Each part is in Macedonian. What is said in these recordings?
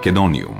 Македониум.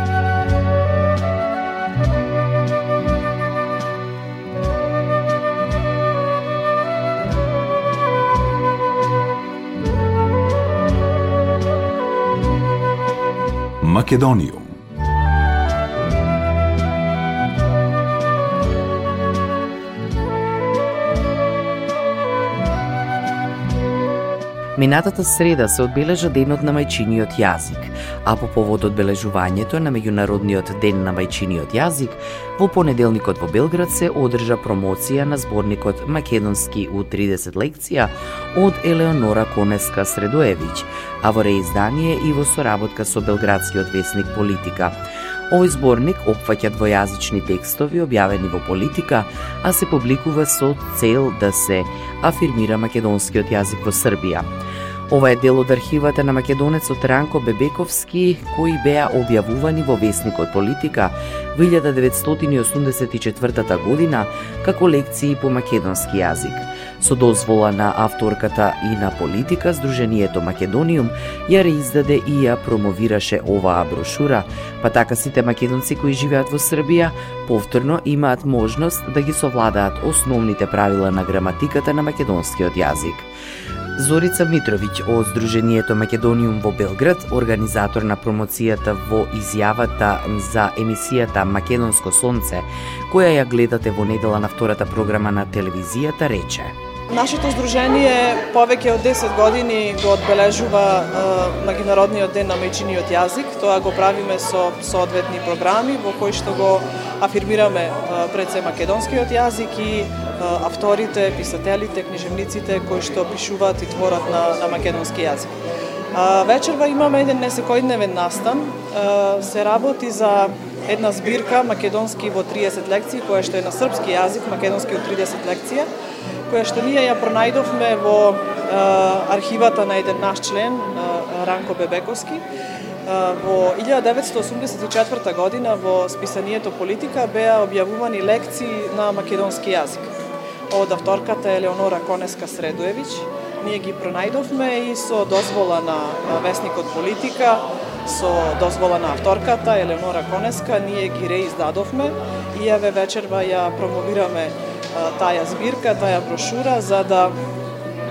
Македонија. Минатата среда се одбележа денот на мајчиниот јазик, а по повод одбележувањето на меѓународниот ден на мајчиниот јазик, во понеделникот во Белград се одржа промоција на зборникот Македонски у 30 лекција од Елеонора Конеска Средоевиќ, а во реиздание и во соработка со белградскиот весник Политика. Овој зборник опфаќа двојазични текстови објавени во Политика, а се публикува со цел да се афирмира македонскиот јазик во Србија. Ова е дел од архивата на македонецот Ранко Бебековски, кои беа објавувани во Весникот Политика во 1984 година како лекции по македонски јазик. Со дозвола на авторката и на политика, Сдруженијето Македониум ја реиздаде и ја промовираше оваа брошура, па така сите македонци кои живеат во Србија повторно имаат можност да ги совладаат основните правила на граматиката на македонскиот јазик. Зорица Митровиќ од Сдруженијето Македониум во Белград, организатор на промоцијата во изјавата за емисијата Македонско сонце, која ја гледате во недела на втората програма на телевизијата, рече. Нашето здружение повеќе од 10 години го одбележува е, Меѓународниот ден на мајчиниот јазик. Тоа го правиме со соодветни програми во кои што го афирмираме пред се македонскиот јазик и авторите, писателите, книжевниците кои што пишуваат и творат на, на македонски јазик. А, вечерва имаме еден несекојдневен настан. А, се работи за една збирка македонски во 30 лекции, која што е на српски јазик, македонски во 30 лекција која што ние ја пронајдовме во архивата на еден наш член, Ранко Бебековски. Во 1984 година во списанието Политика беа објавувани лекции на македонски јазик од авторката Елеонора Конеска Средуевич. Ние ги пронајдовме и со дозвола на вестникот Политика, со дозвола на авторката Елеонора Конеска, ние ги реиздадовме и еве вечерва ја промовираме таја збирка, таја брошура, за да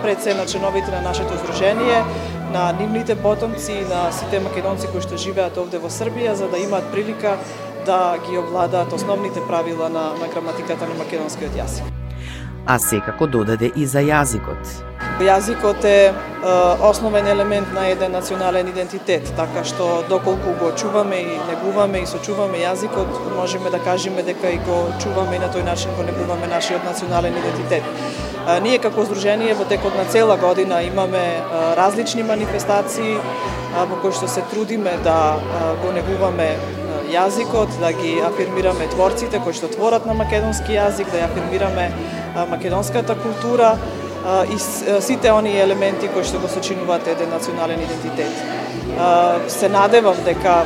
пред се на членовите на нашето здружение, на нивните потомци, на сите македонци кои што живеат овде во Србија, за да имаат прилика да ги овладаат основните правила на, на граматиката на македонскиот јазик. А секако додаде и за јазикот. Јазикот е, основен елемент на еден национален идентитет, така што доколку го чуваме и негуваме и сочуваме јазикот, можеме да кажеме дека и го чуваме и на тој начин го негуваме нашиот национален идентитет. Ние како здружение во текот на цела година имаме различни манифестации во кои што се трудиме да го негуваме јазикот, да ги афирмираме творците кои што творат на македонски јазик, да ја афирмираме македонската култура, и сите оние елементи кои што го сочинуваат еден национален идентитет. Се надевам дека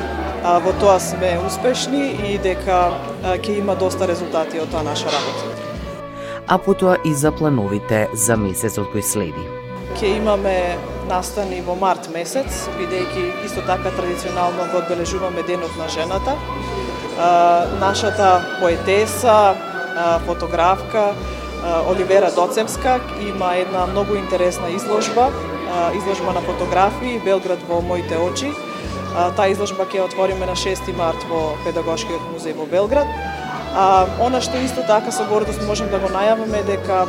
во тоа сме успешни и дека ќе има доста резултати од таа наша работа. А потоа и за плановите за месецот кој следи. ќе имаме настани во март месец, бидејќи исто така традиционално го одбележуваме Денот на жената. Нашата поетеса, фотографка Оливера Доцемска има една многу интересна изложба, изложба на фотографии Белград во моите очи. Таа изложба ќе отвориме на 6 март во Педагошкиот музеј во Белград. А, она што исто така со гордост можем да го најаваме дека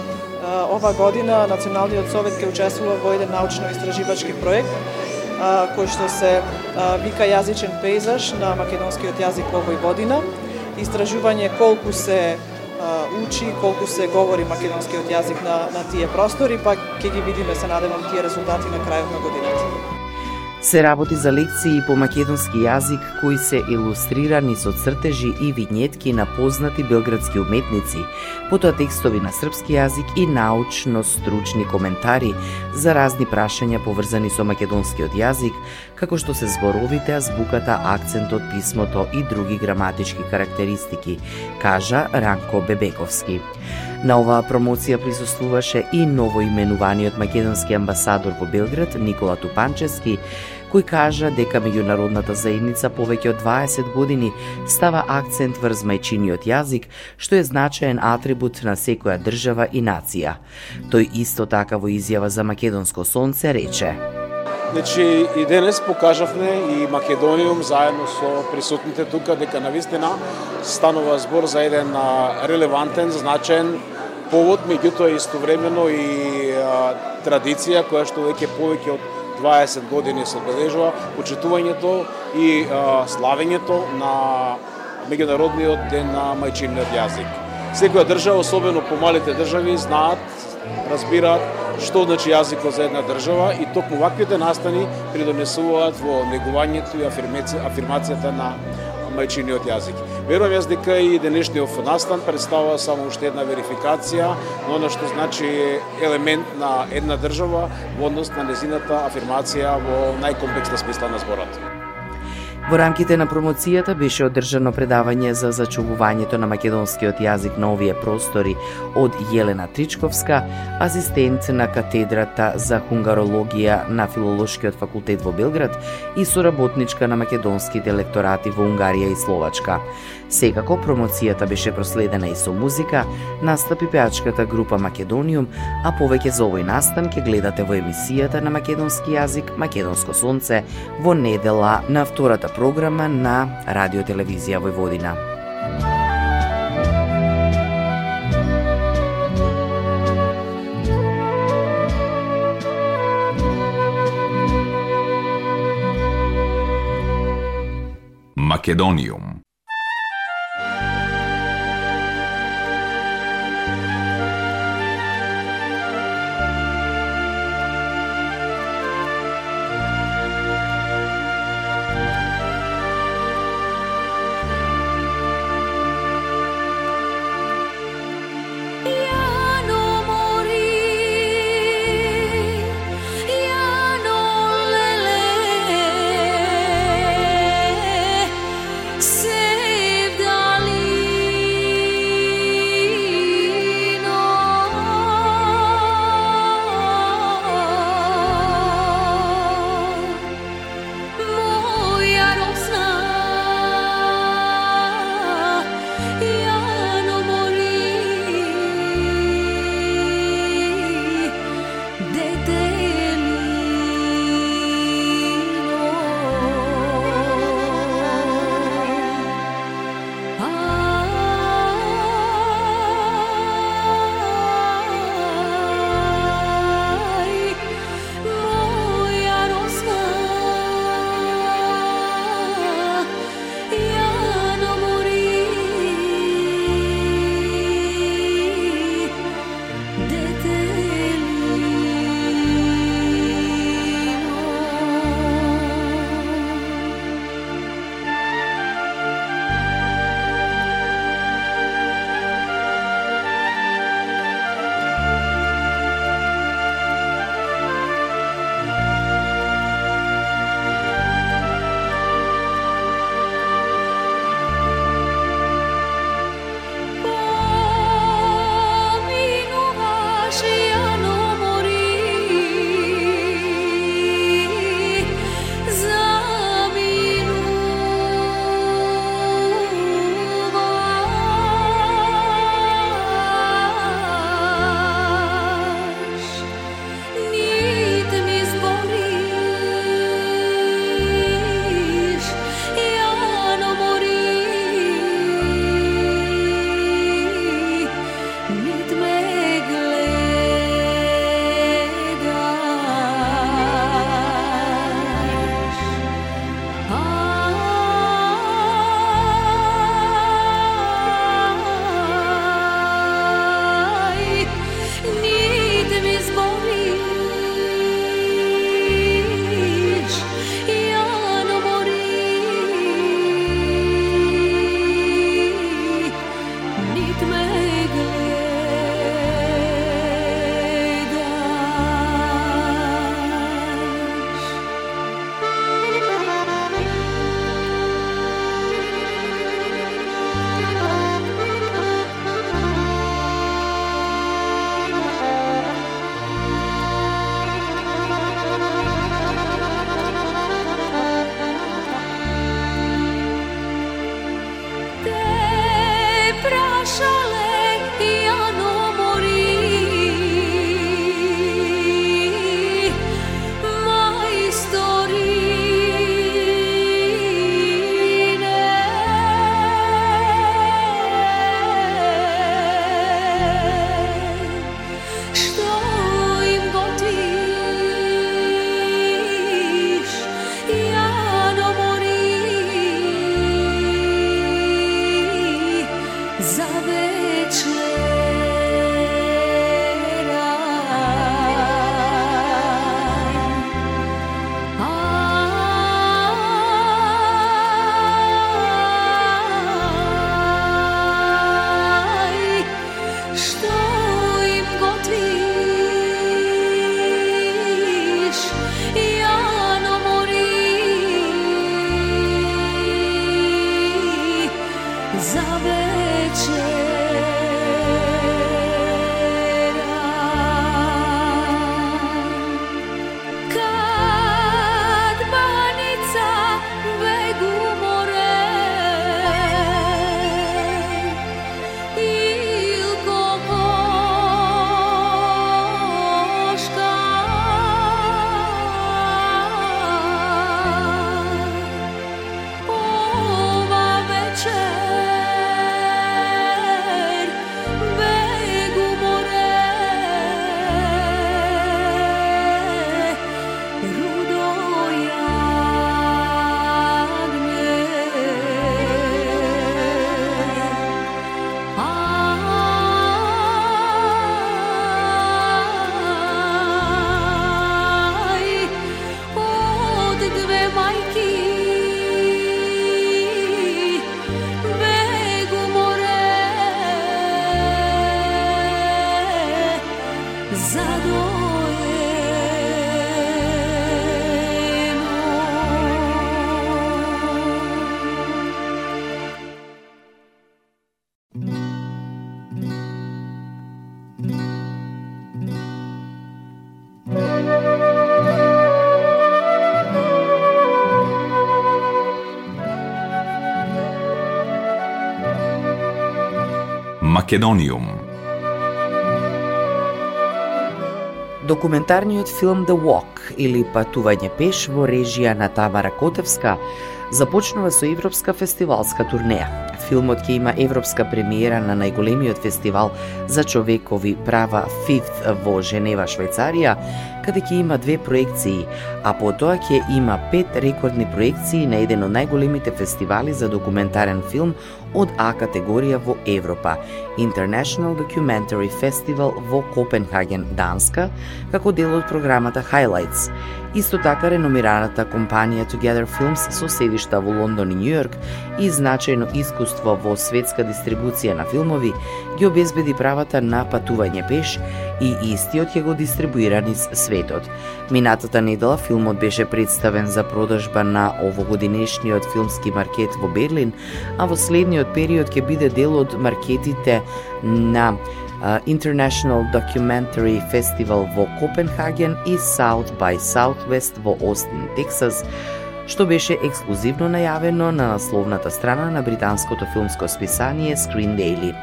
ова година Националниот совет ќе учествува во еден научно-истраживачки проект кој што се вика јазичен пейзаж на македонскиот јазик во Војводина. Истражување колку се учи, колку се говори македонскиот јазик на, на тие простори, па ќе ги видиме, се надевам, тие резултати на крајот на годината. Се работи за лекции по македонски јазик кои се илустрирани со цртежи и винетки на познати белградски уметници, потоа текстови на српски јазик и научно-стручни коментари за разни прашања поврзани со македонскиот јазик, како што се зборовите, азбуката, акцентот, писмото и други граматички карактеристики, кажа Ранко Бебековски. На оваа промоција присуствуваше и новоименуваниот македонски амбасадор во Белград Никола Тупанчески, кој кажа дека меѓународната заедница повеќе од 20 години става акцент врз мајчиниот јазик, што е значаен атрибут на секоја држава и нација. Тој исто така во изјава за Македонско сонце рече: Значи и денес покажавме и Македониум заедно со присутните тука дека на вистина станува збор за еден релевантен, значен повод, меѓутоа истовремено и а, традиција која што веќе повеќе од 20 години се одбележува почитувањето и а, славењето на меѓународниот ден на мајчиниот јазик. Секоја држава, особено помалите држави, знаат, разбираат што значи јазикот за една држава и токму ваквите настани придонесуваат во негувањето и афирмацијата на мајчиниот јазик. Верувам јас дека и денешниот настан представува само уште една верификација на она што значи елемент на една држава во однос на незината афирмација во најкомплексна смисла на зборот. Во рамките на промоцијата беше одржано предавање за зачувувањето на македонскиот јазик на овие простори од Јелена Тричковска, асистент на катедрата за хунгарологија на Филолошкиот факултет во Белград и соработничка на македонските лекторати во Унгарија и Словачка. Секако промоцијата беше проследена и со музика, настапи пеачката група Македониум, а повеќе за овој настан ќе гледате во емисијата на македонски јазик Македонско сонце во недела на втората програма на Радио Телевизија Војводина. Македониум Македониум Документарниот филм The Walk или Патување пеш во режија на Тамара Котевска започнува со европска фестивалска турнеја. Филмот ќе има европска премиера на најголемиот фестивал за човекови права Fifth во Женева, Швајцарија, каде ќе има две проекции, а потоа ќе има пет рекордни проекции на еден од најголемите фестивали за документарен филм од А категорија во Европа, International Documentary Festival во Копенхаген, Данска, како дел од програмата Highlights. Исто така реномираната компанија Together Films со седишта во Лондон и Њујорк и значајно искуство во светска дистрибуција на филмови ги обезбеди правата на патување пеш и истиот ќе го дистрибуира низ светот. Минатата недела филмот беше представен за продажба на овогодинешниот филмски маркет во Берлин, а во следниот период ќе биде дел од маркетите на International Documentary Festival во Копенхаген и South by Southwest во Остин, Тексас, што беше ексклузивно најавено на насловната страна на британското филмско списание Screen Daily.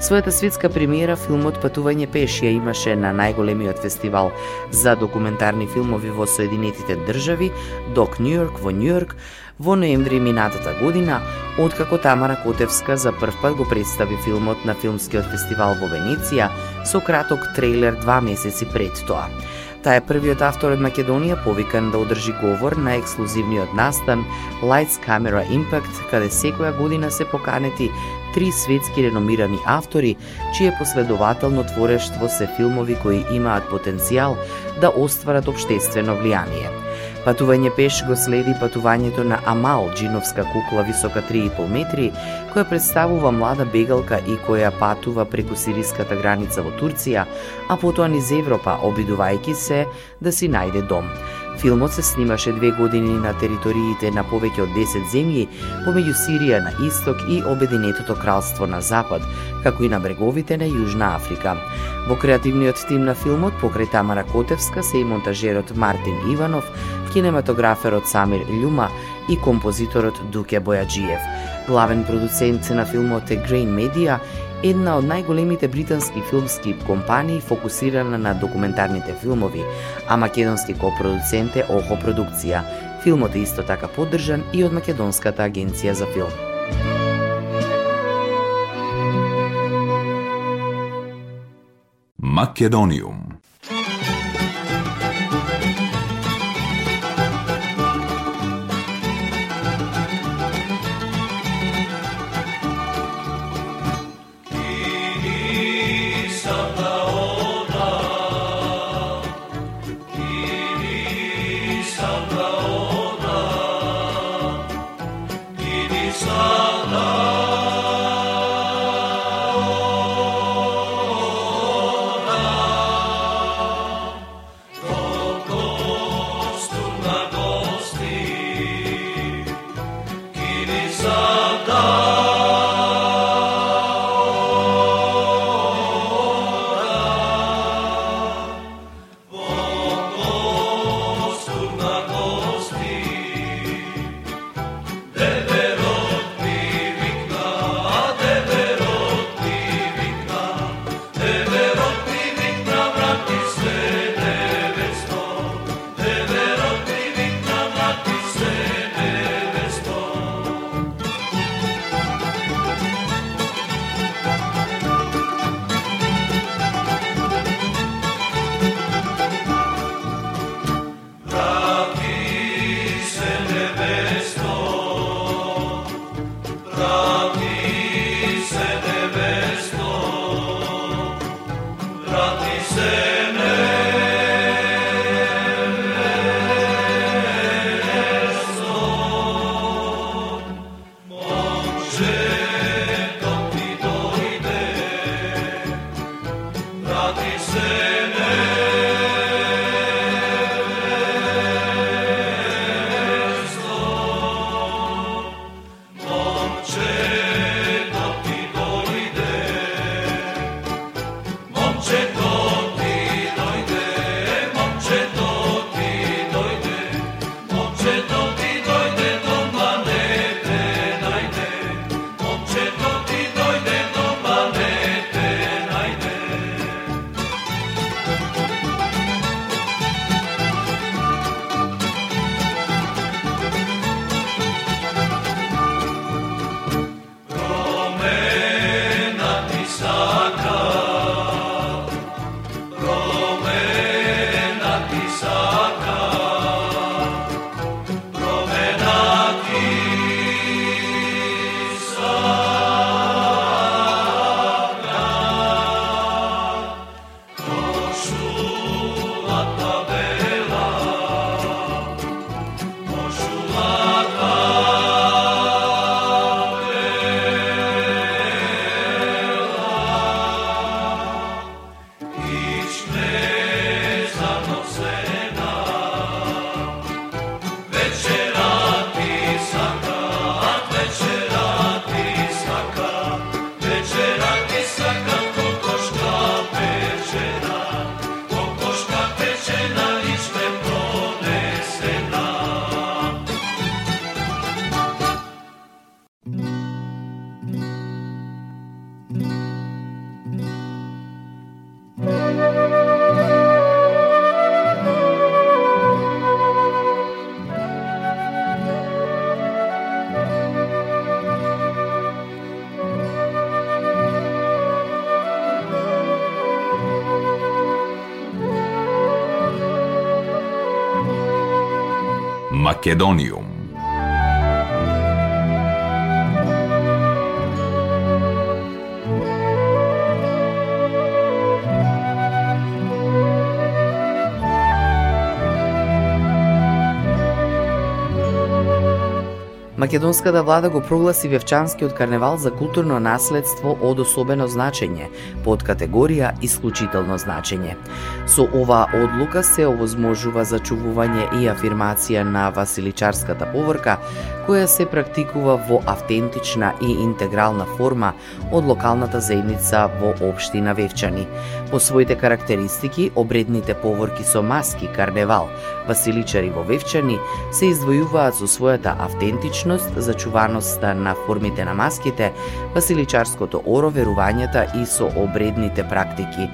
Својата светска премиера филмот Патување пеш ја имаше на најголемиот фестивал за документарни филмови во Соединетите држави, Док Њујорк во Њујорк, во ноември минатата година, откако Тамара Котевска за прв пат го представи филмот на филмскиот фестивал во Венеција со краток трейлер два месеци пред тоа. Таа е првиот автор од Македонија повикан да одржи говор на ексклузивниот настан Lights Camera Impact, каде секоја година се поканети три светски реномирани автори, чие последователно творештво се филмови кои имаат потенцијал да остварат обштествено влијание. Патување пеш го следи патувањето на Амал, джиновска кукла висока 3,5 метри, која представува млада бегалка и која патува преку сириската граница во Турција, а потоа низ Европа, обидувајќи се да си најде дом. Филмот се снимаше две години на териториите на повеќе од 10 земји, помеѓу Сирија на исток и Обединетото кралство на запад, како и на бреговите на Јужна Африка. Во креативниот тим на филмот, покрај Тамара Котевска, се и монтажерот Мартин Иванов, кинематограферот Самир Љума и композиторот Дуке Бојаджиев. Главен продуцент на филмот е Grain Media една од најголемите британски филмски компании фокусирана на документарните филмови, а македонски копродуцент е Охо Продукција. Филмот е исто така поддржан и од Македонската агенција за филм. Македониум Македониум. Македонската влада го прогласи Вевчанскиот карневал за културно наследство од особено значење, под категорија исклучително значење. Со оваа одлука се овозможува зачувување и афирмација на Василичарската поворка, која се практикува во автентична и интегрална форма од локалната заедница во општина Вевчани. По своите карактеристики, обредните поворки со маски карневал, Василичари во Вевчани се издвојуваат со својата автентичност зачуваноста на формите на маските, василичарското оро, верувањата и со обредните практики.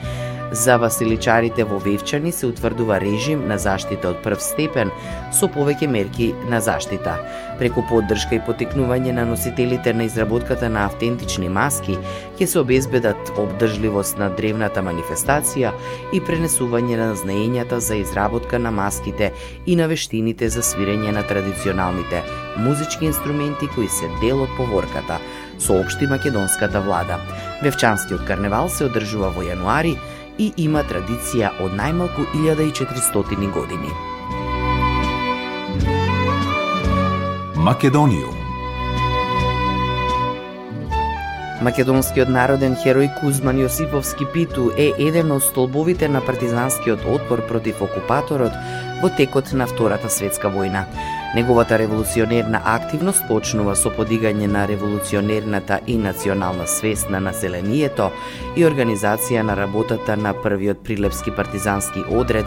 За василичарите во Вевчани се утврдува режим на заштита од прв степен со повеќе мерки на заштита. Преку поддршка и потекнување на носителите на изработката на автентични маски, ќе се обезбедат обдржливост на древната манифестација и пренесување на знаењата за изработка на маските и на вештините за свирење на традиционалните музички инструменти кои се дел од поворката, соопшти македонската влада. Вевчанскиот карневал се одржува во јануари и има традиција од најмалку 1400 години. Македониум Македонскиот народен херој Кузман Јосиповски Питу е еден од столбовите на партизанскиот отпор против окупаторот во текот на Втората светска војна. Неговата револуционерна активност почнува со подигање на револуционерната и национална свест на населението и организација на работата на првиот прилепски партизански одред,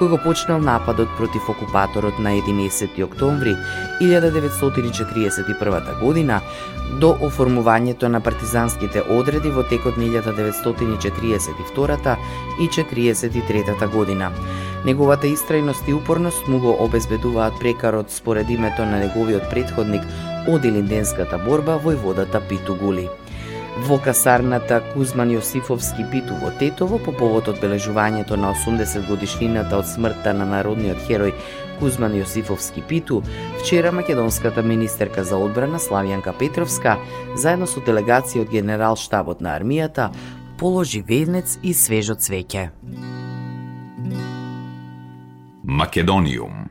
кој го почнал нападот против окупаторот на 11 октомври 1941 година до оформувањето на партизанските одреди во текот на 1942 и 1943 година. Неговата истрајност и упорност му го обезбедуваат прекарот според името на неговиот предходник од Илинденската борба војводата Питу Гули. Во касарната Кузман Јосифовски Питу во Тетово по повод одбележувањето на 80 годишнината од смртта на народниот херој Кузман Јосифовски Питу, вчера македонската министерка за одбрана Славјанка Петровска, заедно со делегација од генерал штабот на армијата, положи венец и свежо цвеќе. Македониум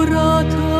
Burat'a